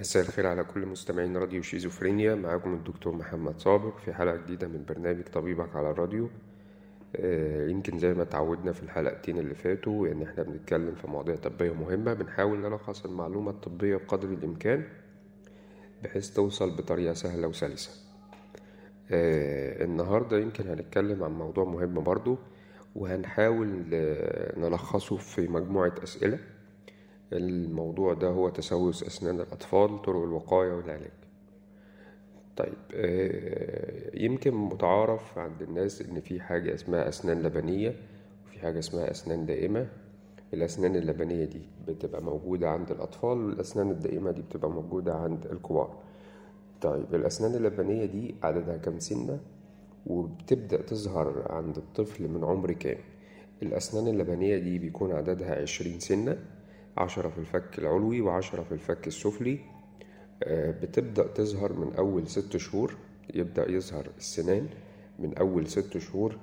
مساء الخير على كل مستمعين راديو شيزوفرينيا. معاكم الدكتور محمد صابر في حلقة جديدة من برنامج طبيبك على الراديو. آه، يمكن زي ما اتعودنا في الحلقتين اللي فاتوا ان إحنا بنتكلم في مواضيع طبية مهمة بنحاول نلخص المعلومة الطبية بقدر الامكان بحيث توصل بطريقة سهلة وسلسة. آه، النهاردة يمكن هنتكلم عن موضوع مهم برضو وهنحاول آه، نلخصه في مجموعة أسئلة. الموضوع ده هو تسوس أسنان الأطفال طرق الوقاية والعلاج. طيب آه، يمكن متعارف عند الناس إن في حاجة اسمها أسنان لبنية وفي حاجة اسمها أسنان دائمة. الأسنان اللبنية دي بتبقى موجودة عند الأطفال والأسنان الدائمة دي بتبقى موجودة عند الكبار. طيب الأسنان اللبنية دي عددها كام سنة؟ وبتبدأ تظهر عند الطفل من عمر كام؟ الأسنان اللبنية دي بيكون عددها عشرين سنة. عشرة في الفك العلوي وعشرة في الفك السفلي. آه، بتبدأ تظهر من أول ست شهور يبدأ يظهر السنان من أول ست شهور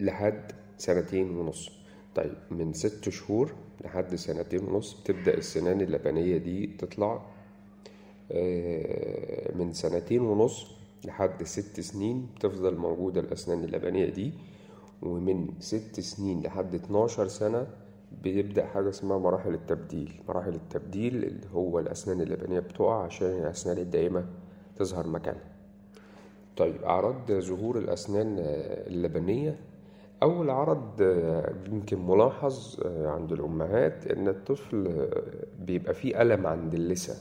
لحد سنتين ونص. طيب من ست شهور لحد سنتين ونص بتبدأ السنان اللبنية دي تطلع. آه، من سنتين ونص لحد ست سنين بتفضل موجودة الأسنان اللبنية دي. ومن ست سنين لحد 12 سنة بيبدأ حاجة اسمها مراحل التبديل. مراحل التبديل اللي هو الأسنان اللبنية بتقع عشان الأسنان الدائمة تظهر مكانها. طيب أعراض ظهور الأسنان اللبنية. أول عرض يمكن ملاحظ عند الأمهات إن الطفل بيبقى فيه ألم عند اللثة.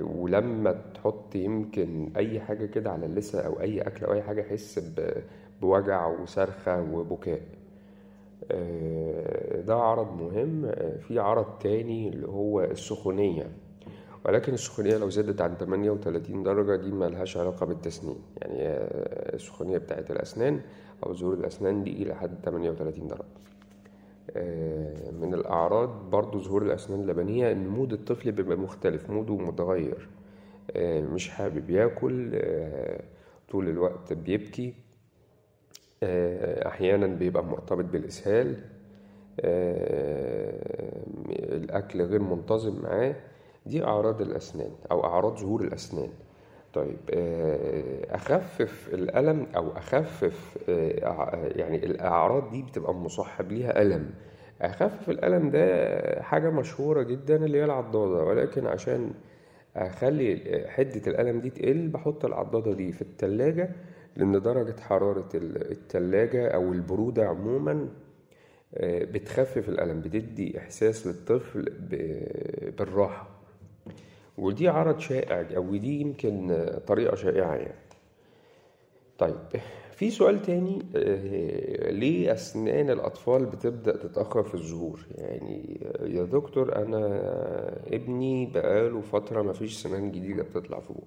ولما تحط يمكن أي حاجة كده على اللثة أو أي أكل أو أي حاجة يحس بوجع وصرخة وبكاء. آه، ده عرض مهم آه، في عرض تاني اللي هو السخونية. ولكن السخونية لو زادت عن 38 درجة دي ملهاش علاقة بالتسنين. يعني آه، السخونية بتاعت الأسنان أو ظهور الأسنان دي إلى حد 38 درجة. آه، من الأعراض برضو ظهور الأسنان اللبنية إن mood الطفل بيبقى مختلف موده متغير. مش حابب ياكل طول الوقت بيبكي. أحيانا بيبقى مرتبط بالإسهال. الأكل غير منتظم معاه دي أعراض الأسنان أو أعراض ظهور الأسنان. طيب آه، أخفف الألم أو أخفف آه، يعني الأعراض دي بتبقى مصاحب ليها ألم. أخفف الألم ده حاجة مشهورة جدا اللي هي العضادة ولكن عشان أخلي حدة الألم دي تقل بحط العضادة دي في التلاجة لأن درجة حرارة ال- التلاجة أو البرودة عموما آه، بتخفف الألم بتدي إحساس للطفل بالراحة. ودي عرض شائع أو دي يمكن آه، طريقة شائعة يعني. طيب في سؤال تاني آه، ليه أسنان الأطفال بتبدأ تتأخر في الظهور يعني آه، يا دكتور أنا ابني بقاله فترة مفيش سنان جديدة بتطلع في بقه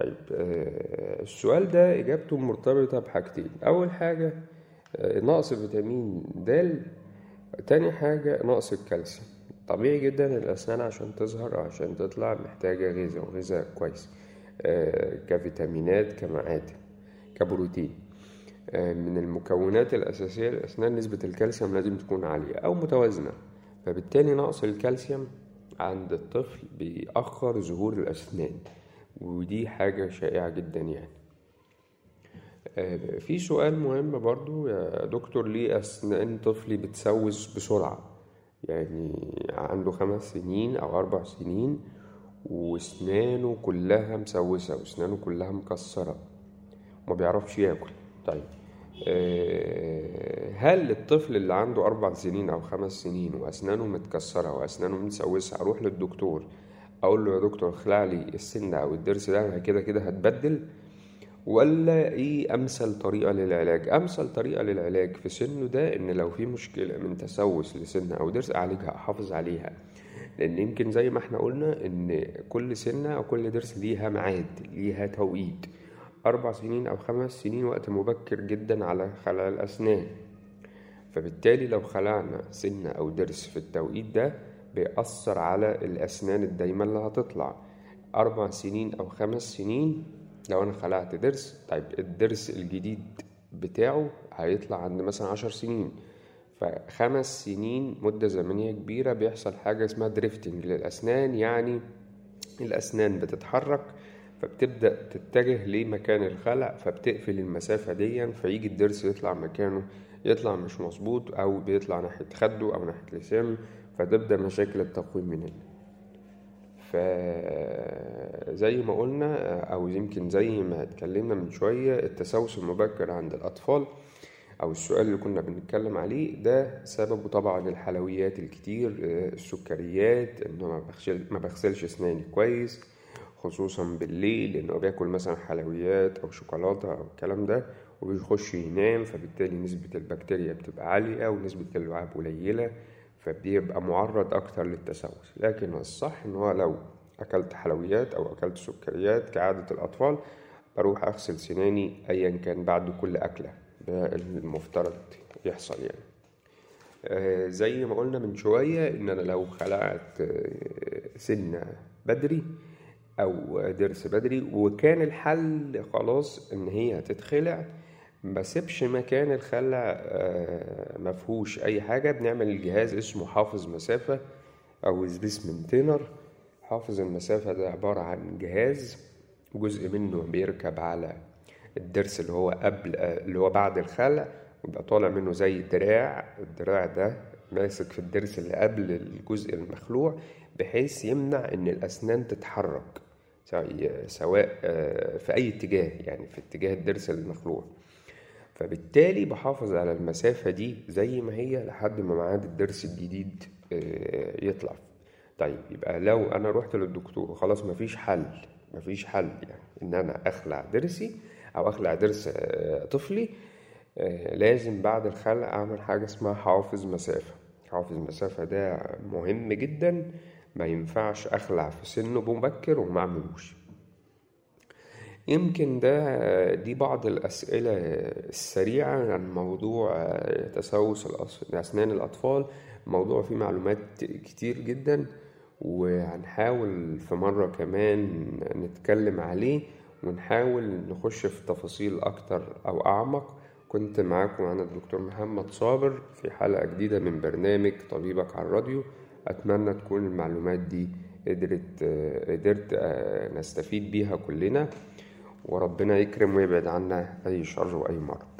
طيب آه، السؤال ده إجابته مرتبطة بحاجتين. أول حاجة آه، نقص فيتامين د تاني حاجة نقص الكالسيوم. طبيعي جدا الأسنان عشان تظهر عشان تطلع محتاجة غذاء وغذاء كويس. آه، كفيتامينات كمعادن كبروتين. آه، من المكونات الأساسية للأسنان نسبة الكالسيوم لازم تكون عالية أو متوازنة. فبالتالي نقص الكالسيوم عند الطفل بيأخر ظهور الأسنان ودي حاجة شائعة جدا يعني. آه، في سؤال مهم برضو يا دكتور ليه أسنان طفلي بتسوس بسرعة؟ يعني عنده خمس سنين أو أربع سنين وأسنانه كلها مسوسة وأسنانه كلها مكسرة ما بيعرفش ياكل. طيب آه، هل الطفل اللي عنده أربع سنين أو خمس سنين وأسنانه متكسرة وأسنانه متسوسة أروح للدكتور أقول له يا دكتور اخلع لي السن أو الضرس ده كده كده هتبدل؟ ولا إيه امثل طريقة للعلاج؟ امثل طريقة للعلاج في سنه ده ان لو في مشكلة من تسوس لسن أو ضرس اعالجها احافظ عليها. لأن يمكن زي ما إحنا قلنا ان كل سنة أو كل ضرس ليها ميعاد ليها توقيت. أربع سنين أو خمس سنين وقت مبكر جدا على خلع الأسنان. فبالتالي لو خلعنا سنة أو ضرس في التوقيت ده بيأثر على الأسنان الدايمة اللي هتطلع. أربع سنين أو خمس سنين لو أنا خلعت ضرس طيب الضرس الجديد بتاعه هيطلع عند مثلا عشر سنين. فخمس سنين مدة زمنية كبيرة بيحصل حاجة اسمها دريفتنج للأسنان يعني الأسنان بتتحرك فبتبدأ تتجه لمكان الخلع فبتقفل المسافة دي فيجي الضرس يطلع مكانه. يطلع مش مظبوط أو بيطلع ناحية خده أو ناحية لسانه فتبدأ مشاكل التقويم من هنا فزي ما قلنا أو يمكن زي ما اتكلمنا من شوية التسوس المبكر عند الأطفال أو السؤال اللي كنا بنتكلم عليه ده سببه طبعا الحلويات الكتير السكريات إنه ما بغسل ما بغسلش أسناني كويس خصوصا بالليل لأنه بياكل مثلا حلويات أو شوكولاتة أو الكلام ده وبيخش ينام فبالتالي نسبة البكتيريا بتبقى عالية ونسبة اللعاب قليلة فبيبقى معرض أكتر للتسوس. لكن الصح إن هو لو أكلت حلويات أو أكلت سكريات كعادة الأطفال بروح أغسل سناني أيا كان بعد كل أكلة ده المفترض يحصل يعني. آه زي ما قلنا من شوية إن أنا لو خلعت سنة بدري أو ضرس بدري وكان الحل خلاص إن هي هتتخلع بسيبش مكان الخلع مفهوش أي حاجة بنعمل الجهاز اسمه حافظ مسافة أو space maintainer حافظ المسافة ده عبارة عن جهاز جزء منه بيركب على الضرس اللي هو قبل اللي هو بعد الخلع ويبقى طالع منه زي دراع الدراع ده ماسك في الضرس اللي قبل الجزء المخلوع بحيث يمنع إن الأسنان تتحرك سواء في أي اتجاه يعني في اتجاه الضرس المخلوع. فبالتالي بحافظ على المسافة دي زي ما هي لحد ما ميعاد الضرس الجديد يطلع. طيب يبقى لو أنا رحت للدكتور وخلاص مفيش حل مفيش حل يعني إن أنا أخلع ضرسي أو أخلع ضرس طفلي لازم بعد الخلع أعمل حاجة اسمها حافظ مسافة. حافظ مسافة ده مهم جدا ما ينفعش أخلع في سن مبكر وما أعملوش. يمكن ده دي بعض الأسئلة السريعة عن موضوع تسوس أسنان الأطفال. موضوع فيه معلومات كتير جدا. وهنحاول في مرة كمان نتكلم عليه ونحاول نخش في تفاصيل أكتر أو أعمق. كنت معاكم أنا الدكتور محمد صابر في حلقة جديدة من برنامج طبيبك على الراديو. أتمنى تكون المعلومات دي قدرت قدرت نستفيد بيها كلنا. وربنا يكرم ويبعد عنا أي شر وأي مرض.